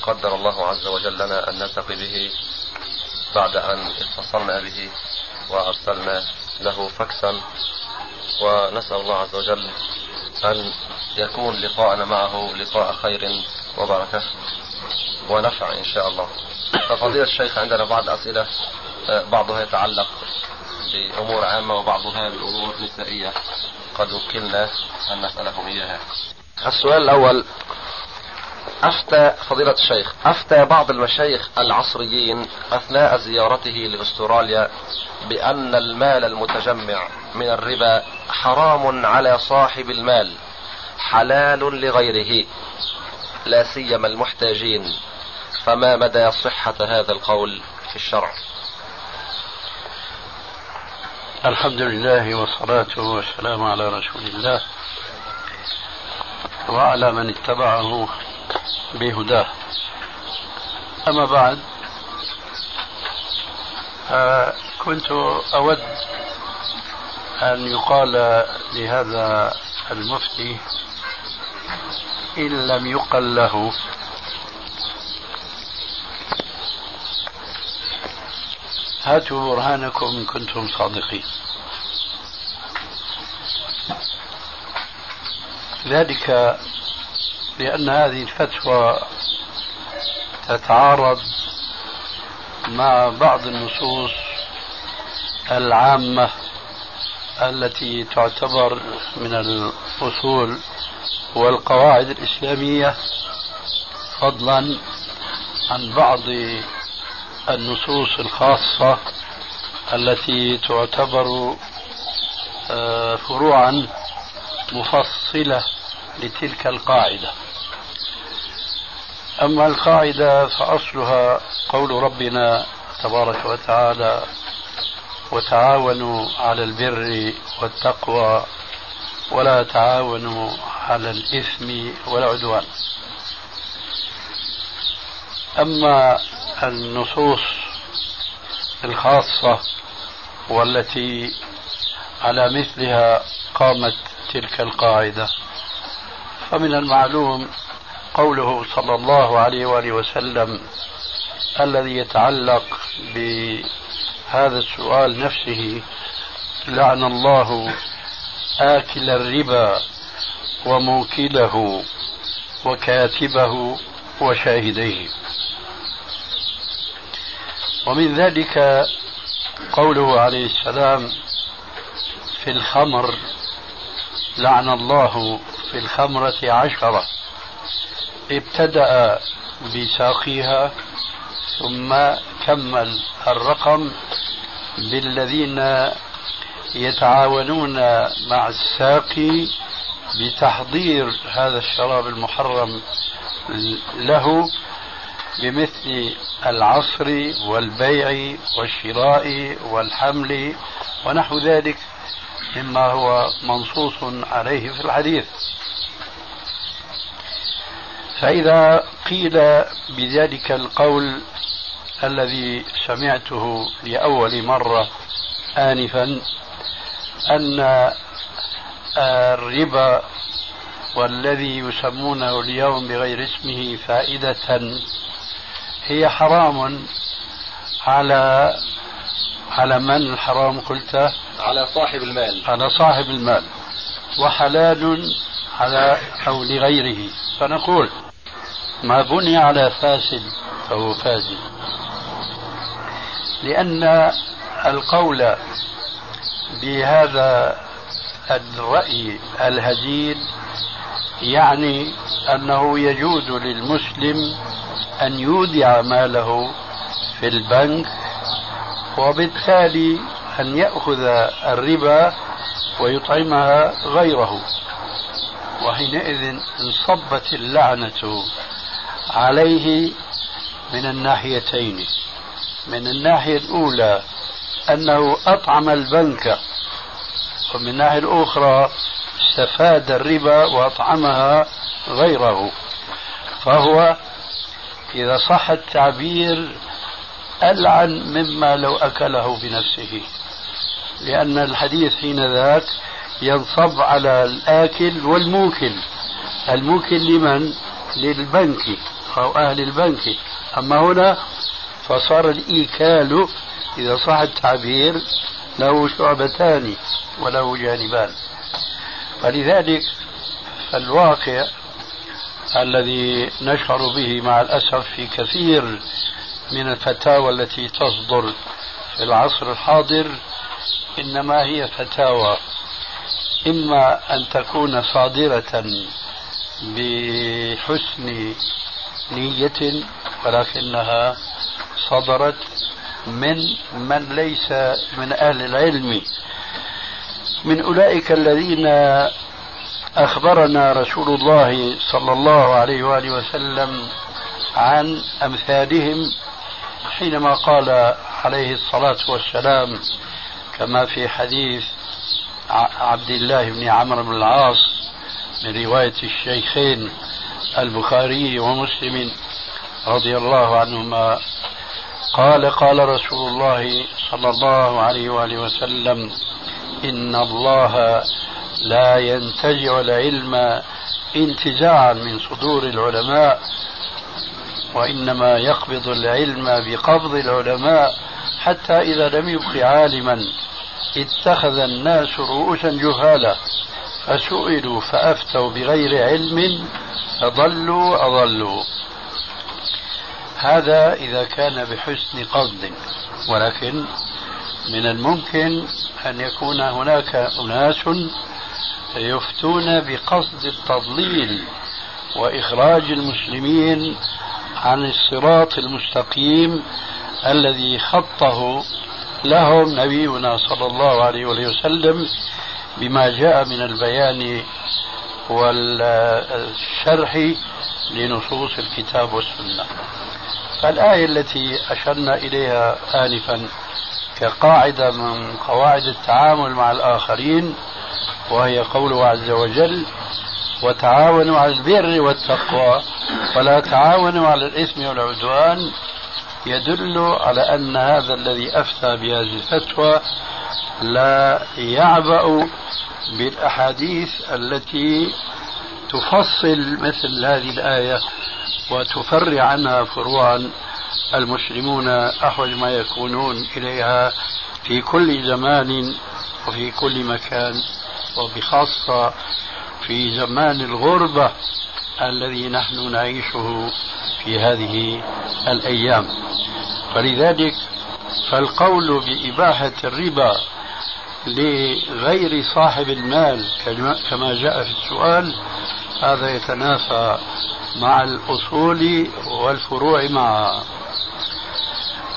قدر الله عز وجل لنا أن نلتقي به بعد أن اتصلنا به وأرسلنا له فكسا ونسأل الله عز وجل أن يكون لقاءنا معه لقاء خير وبركة ونفع إن شاء الله. ففضيلة الشيخ عندنا بعض أسئلة بعضها يتعلق بأمور عامة وبعضها بأمور نسائية. قد وكلنا أن نسألهم إياها. السؤال الأول أفتى فضيلة الشيخ أفتى بعض المشايخ العصريين أثناء زيارته لأستراليا بأن المال المتجمع من الربا حرام على صاحب المال حلال لغيره لا سيما المحتاجين. فما مدى صحة هذا القول في الشرع؟ الحمد لله والصلاة والسلام على رسول الله وعلى من اتبعه بهداه. أما بعد كنت أود أن يقال لهذا المفتي إن لم يقل له هاتوا برهانكم إن كنتم صادقين. ذلك لأن هذه الفتوى تتعارض مع بعض النصوص العامة التي تعتبر من الأصول والقواعد الإسلامية فضلا عن بعض النصوص الخاصة التي تعتبر آه، فروعا مفصلة لتلك القاعدة. أما القاعدة فأصلها قول ربنا تبارك وتعالى وتعاونوا على البر والتقوى ولا تعاونوا على الإثم والعدوان. أما النصوص الخاصة والتي على مثلها قامت تلك القاعدة. فمن المعلوم قوله صلى الله عليه وآله وسلم الذي يتعلق بهذا السؤال نفسه لعن الله آكل الربا وموكله وكاتبه وشاهديه. ومن ذلك قوله عليه السلام في الخمر لعن الله في الخمرة عشرة. ابتدأ بساقيها ثم كمل الرقم بالذين يتعاونون مع الساقي بتحضير هذا الشراب المحرم له. بمثل العصر والبيع والشراء والحمل ونحو ذلك مما هو منصوص عليه في الحديث. فإذا قيل بذلك القول الذي سمعته لأول مرة آنفا أن الربا والذي يسمونه اليوم بغير اسمه فائدة هي حرام على على من الحرام قلت؟ على صاحب المال. على صاحب المال. وحلال على أو لغيره. فنقول ما بني على فاسد فهو فاسد. لأن القول بهذا الرأي الهزيل يعني أنه يجوز للمسلم أن يودع ماله في البنك وبالتالي أن يأخذ الربا ويطعمها غيره. وحينئذ انصبت اللعنة عليه من الناحيتين. من الناحية الأولى أنه أطعم البنك ومن الناحية الأخرى استفاد الربا وأطعمها غيره. فهو إذا صح التعبير ألعن مما لو أكله بنفسه. لأن الحديث حين ذاك ينصب على الآكل والموكل. الموكل لمن؟ للبنك أو أهل البنك. أما هنا فصار الإيكال إذا صح التعبير له شعبتان وله جانبان. فلذلك الواقع الذي نشعر به مع الأسف في كثير من الفتاوى التي تصدر في العصر الحاضر إنما هي فتاوى. إما أن تكون صادرة بحسن نية ولكنها صدرت من من ليس من أهل العلم. من أولئك الذين أخبرنا رسول الله صلى الله عليه وآله وسلم عن أمثالهم حينما قال عليه الصلاة والسلام كما في حديث عبد الله بن عمرو بن العاص من رواية الشيخين البخاري ومسلم رضي الله عنهما. قال قال رسول الله صلى الله عليه وآله وسلم إن الله لا ينتزع العلم انتزاعا من صدور العلماء وإنما يقبض العلم بقبض العلماء حتى إذا لم يبق عالما اتخذ الناس رؤوسا جهالا فسئلوا فأفتوا بغير علم فضلوا أضلوا. هذا إذا كان بحسن قصد ولكن من الممكن أن يكون هناك أناس يفتون بقصد التضليل وإخراج المسلمين عن الصراط المستقيم الذي خطه لهم نبينا صلى الله عليه وسلم بما جاء من البيان والشرح لنصوص الكتاب والسنة. فالآية التي أشرنا إليها آنفا كقاعدة من قواعد التعامل مع الآخرين وهي قوله عز وجل وتعاونوا على البر والتقوى ولا تعاونوا على الإثم والعدوان يدل على أن هذا الذي أفتى بهذه الفتوى لا يعبأ بالأحاديث التي تفصل مثل هذه الآية وتفرع عنها فروعا المسلمون أحوج ما يكونون إليها في كل زمان وفي كل مكان. وبخاصة في زمان الغربة الذي نحن نعيشه في هذه الأيام. فلذلك فالقول بإباحة الربا لغير صاحب المال كما جاء في السؤال هذا يتنافى مع الأصول والفروع معها.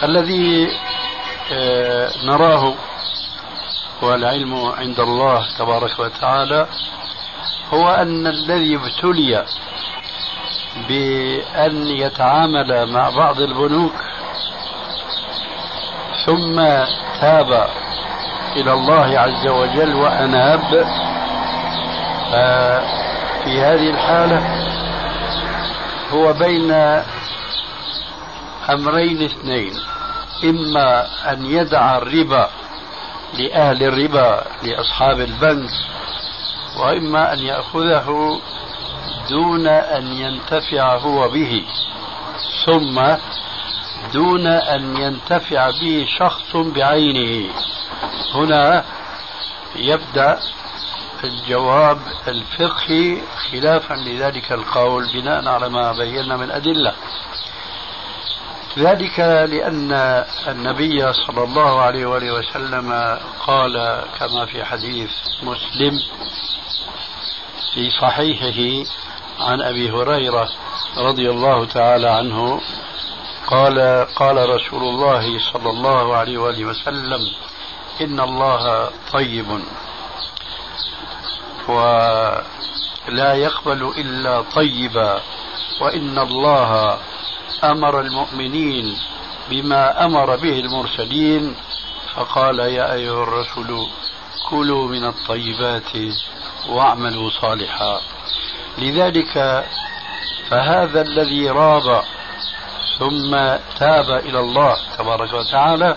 الذي آه، نراه والعلم عند الله تبارك وتعالى هو أن الذي ابتلي بأن يتعامل مع بعض البنوك ثم تاب إلى الله عز وجل وأناب في هذه الحالة هو بين أمرين اثنين إما أن يدع الربا لأهل الربا لأصحاب البنك وإما أن يأخذه دون أن ينتفع هو به. ثم دون أن ينتفع به شخص بعينه. هنا يبدأ الجواب الفقهي خلافا لذلك القول بناء على ما بينا من أدلة. ذلك لأن النبي صلى الله عليه وآله وسلم قال كما في حديث مسلم في صحيحه عن أبي هريرة رضي الله تعالى عنه قال قال رسول الله صلى الله عليه وآله وسلم إن الله طيب ولا يقبل إلا طيبا وإن الله أمر المؤمنين بما أمر به المرسلين فقال يا أيها الرسل كلوا من الطيبات واعملوا صالحا. لذلك فهذا الذي راب ثم تاب إلى الله تبارك وتعالى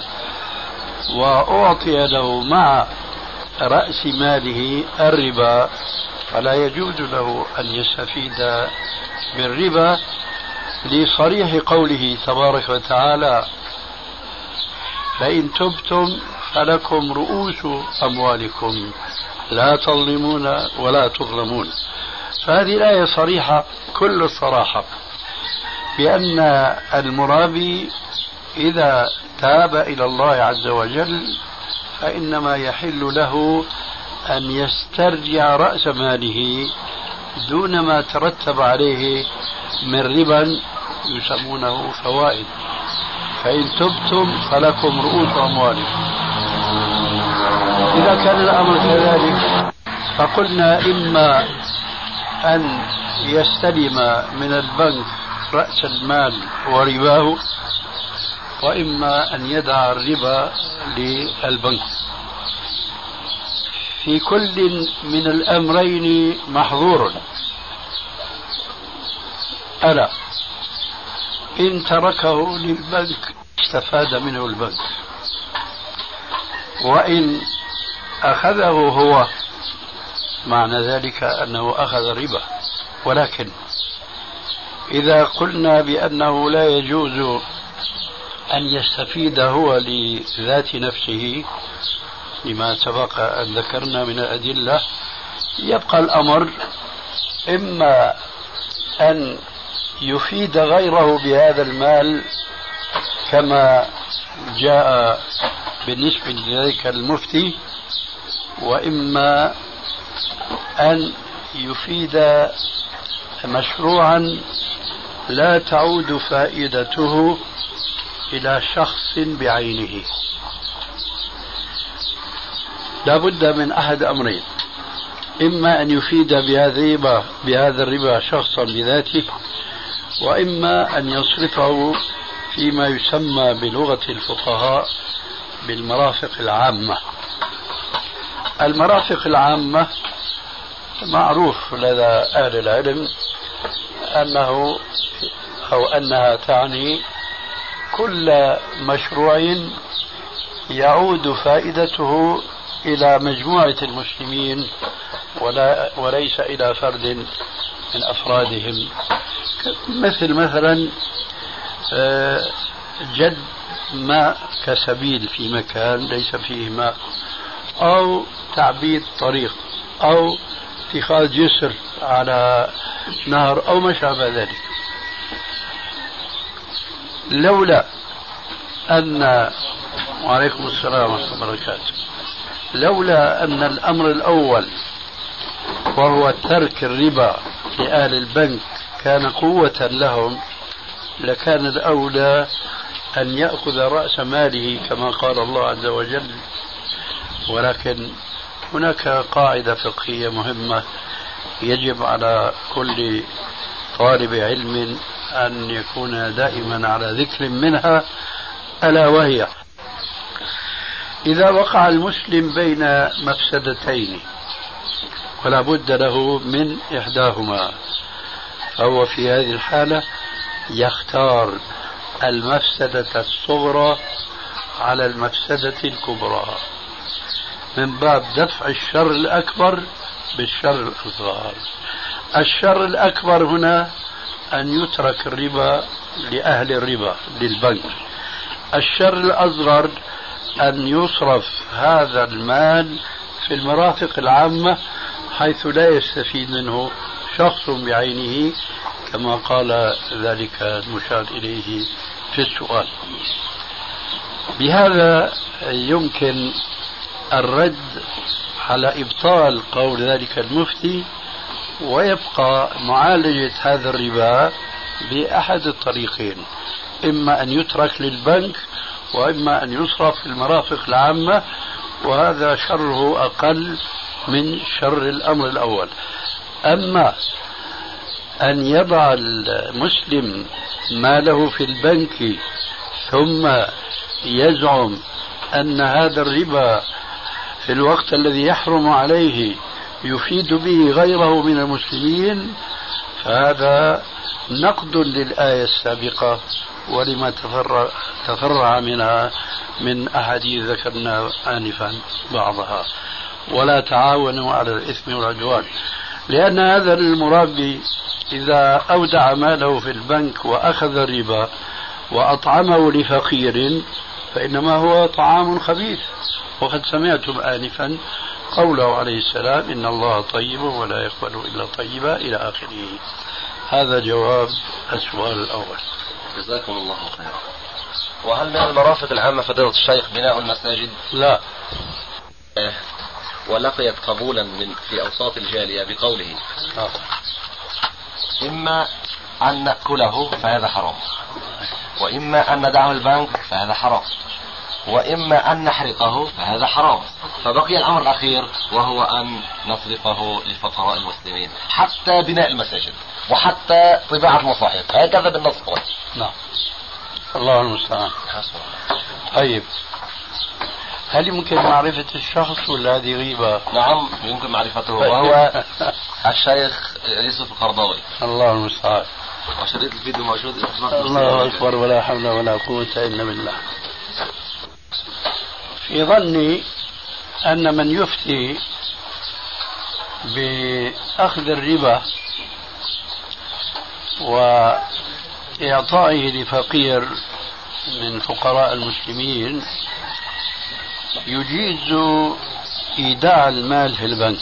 وأعطي له مع رأس ماله الربا فلا يجوز له أن يستفيد بالربا. لصريح قوله تبارك وتعالى فإن تبتم فلكم رؤوس أموالكم لا تظلمون ولا تظلمون. فهذه الآية صريحة كل الصراحة بأن المرابي إذا تاب إلى الله عز وجل فإنما يحل له أن يسترجع رأس ماله دون ما ترتب عليه من ربا يسمونه فوائد. فإن تبتم فلكم رؤوس أموالكم. إذا كان الأمر كذلك فقلنا إما أن يستلم من البنك رأس المال ورباه وإما أن يدع الربا للبنك. في كل من الأمرين محظور. ألا إن تركه للبنك استفاد منه البنك. وإن أخذه هو معنى ذلك أنه أخذ ربا ولكن إذا قلنا بأنه لا يجوز أن يستفيد هو لذات نفسه لما سبق أن ذكرنا من الأدلة يبقى الأمر إما أن يفيد غيره بهذا المال كما جاء بالنسبة لذلك المفتي وإما أن يفيد مشروعا لا تعود فائدته إلى شخص بعينه. لا بد من أحد أمرين. إما أن يفيد بهذه بهذا الربا شخصا بذاته وإما أن يصرفه فيما يسمى بلغة الفقهاء بالمرافق العامة. المرافق العامة معروف لدى أهل العلم أنه أو أنها تعني كل مشروع يعود فائدته إلى مجموعة المسلمين ولا وليس إلى فرد من أفرادهم. مثل مثلا آه، جد ماء كسبيل في مكان ليس فيه ماء أو تعبيد طريق أو اتخاذ جسر على نهر أو ما شابه ذلك. لولا أن وعليكم السلام ورحمة الله وبركاته لولا أن الأمر الأول وهو ترك الربا لأهل البنك كان قوة لهم لكان الأولى أن يأخذ رأس ماله كما قال الله عز وجل. ولكن هناك قاعدة فقهية مهمة يجب على كل طالب علم أن يكون دائما على ذكر منها ألا وهي إذا وقع المسلم بين مفسدتين ولا بد له من إحداهما. فهو في هذه الحالة يختار المفسدة الصغرى على المفسدة الكبرى. من باب دفع الشر الأكبر بالشر الأصغر. الشر الأكبر هنا أن يترك الربا لأهل الربا للبنك. الشر الأصغر أن يصرف هذا المال في المرافق العامة حيث لا يستفيد منه شخص بعينه كما قال ذلك المشار إليه في السؤال. بهذا يمكن الرد على إبطال قول ذلك المفتي ويبقى معالجة هذا الربا بأحد الطريقين إما أن يترك للبنك وإما أن يصرف في المرافق العامة وهذا شره أقل من شر الأمر الأول. أما أن يضع المسلم ماله في البنك ثم يزعم أن هذا الربا في الوقت الذي يحرم عليه يفيد به غيره من المسلمين فهذا نقد للآية السابقة ولما تفرع, تفرع منها من أحاديث ذكرنا آنفا بعضها. ولا تعاونوا على الإثم والعدوان. لأن هذا المرابي إذا أودع ماله في البنك وأخذ الربا وأطعمه لفقير فإنما هو طعام خبيث. وقد سمعتم آنفا قوله عليه السلام إن الله طيب ولا يقبل إلا طيبا إلى آخره. هذا جواب السؤال الأول. جزاكم الله خيرا. وهل من المرافق العامة فضيلة الشيخ بناء المساجد؟ لا. إيه، ولقيت قبولا من في أوساط الجالية بقوله. آه. إما أن نأكله فهذا حرام. وإما أن ندعه البنك فهذا حرام. وإما أن نحرقه فهذا حرام. فبقي الأمر الأخير وهو أن نصرفه لفقراء المسلمين حتى بناء المساجد وحتى طباعة المصاحف. هكذا بالنص نعم. الله المستعان. طيب. هل يمكن معرفة الشخص ولا هذه غيبة؟ نعم يمكن معرفته. وهو الشيخ يوسف القرضاوي. الله المستعان. وشريط الفيديو موجود. الله أكبر ولا حول ولا قوة إلا بالله. في ظني أن من يفتي بأخذ الربا وإعطائه لفقير من فقراء المسلمين يجيز إيداع المال في البنك.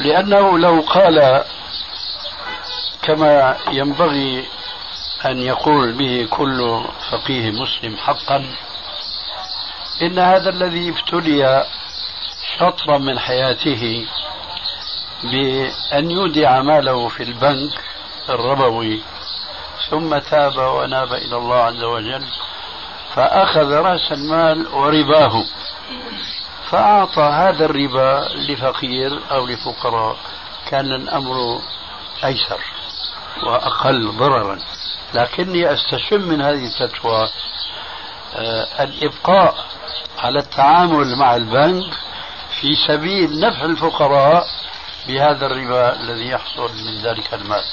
لأنه لو قال كما ينبغي أن يقول به كل فقيه مسلم حقا إن هذا الذي ابتلي شطرا من حياته بأن يودع ماله في البنك الربوي ثم تاب وناب إلى الله عز وجل. فأخذ رأس المال ورباه. فأعطى هذا الربا لفقير أو لفقراء. كان الأمر أيسر وأقل ضررا. لكني أستشم من هذه الفتوى آه الإبقاء على التعامل مع البنك في سبيل نفع الفقراء بهذا الربا الذي يحصل من ذلك المال.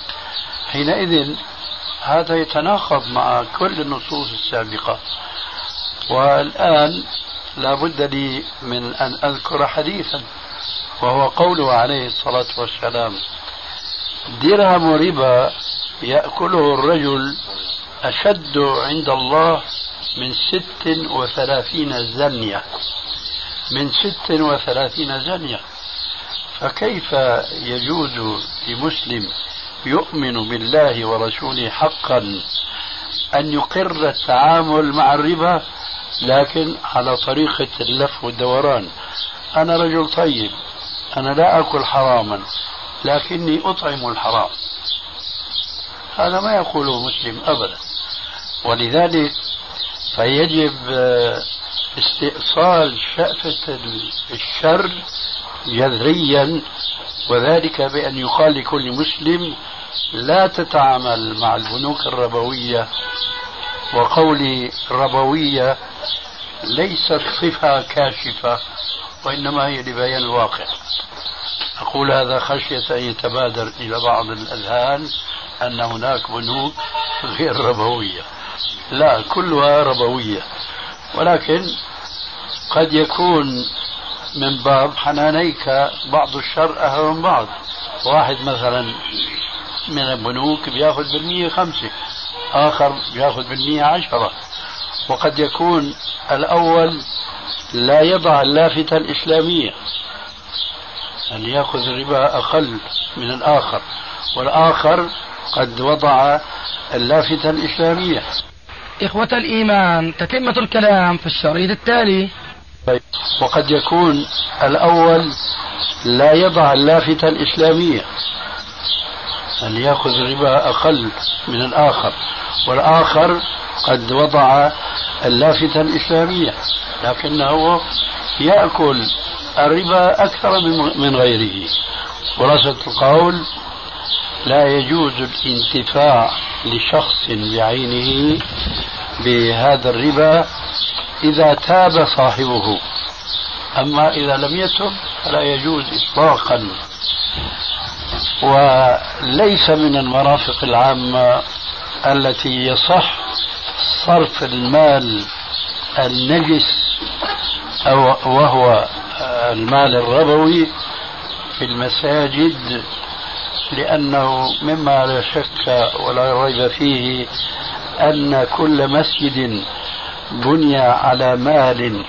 حينئذ هذا يتناقض مع كل النصوص السابقة. والآن لا بد لي من أن أذكر حديثا وهو قوله عليه الصلاة والسلام درهم ربا يأكله الرجل أشد عند الله من ست وثلاثين زنية من ست وثلاثين زنية. فكيف يجوز لمسلم يؤمن بالله ورسوله حقا أن يقر التعامل مع الربا لكن على طريقة اللف والدوران. أنا رجل طيب. أنا لا أكل حراما لكني أطعم الحرام. هذا ما يقوله مسلم أبدا. ولذلك فيجب آه، استئصال شأفة الشر جذريا وذلك بأن يقال لكل مسلم لا تتعامل مع البنوك الربوية وقولي ربوية ليست صفة كاشفة وإنما هي لبيان الواقع أقول هذا خشية أن يتبادر إلى بعض الأذهان أن هناك بنوك غير ربوية. لا كلها ربوية. ولكن قد يكون من باب حنانيك بعض الشر أهون من بعض. واحد مثلا من البنوك بيأخذ بالمية خمسة آخر بيأخذ بالمية عشرة وقد يكون الأول لا يضع اللافتة الإسلامية أن يأخذ الربا أقل من الآخر والآخر قد وضع اللافتة الإسلامية. إخوة الإيمان تتمة الكلام في الشريط التالي. طيب وقد يكون الأول لا يضع اللافتة الإسلامية أن يأخذ الربا أقل من الآخر والآخر قد وضع اللافتة الإسلامية لكنه يأكل الربا أكثر من غيره. خلاصة القول لا يجوز الانتفاع لشخص بعينه بهذا الربا إذا تاب صاحبه. أما إذا لم يتب فلا يجوز إطلاقا. وليس من المرافق العامة التي يصح صرف المال النجس أو وهو المال الربوي في المساجد لأنه مما لا شك ولا ريب فيه أن كل مسجد بني على مال.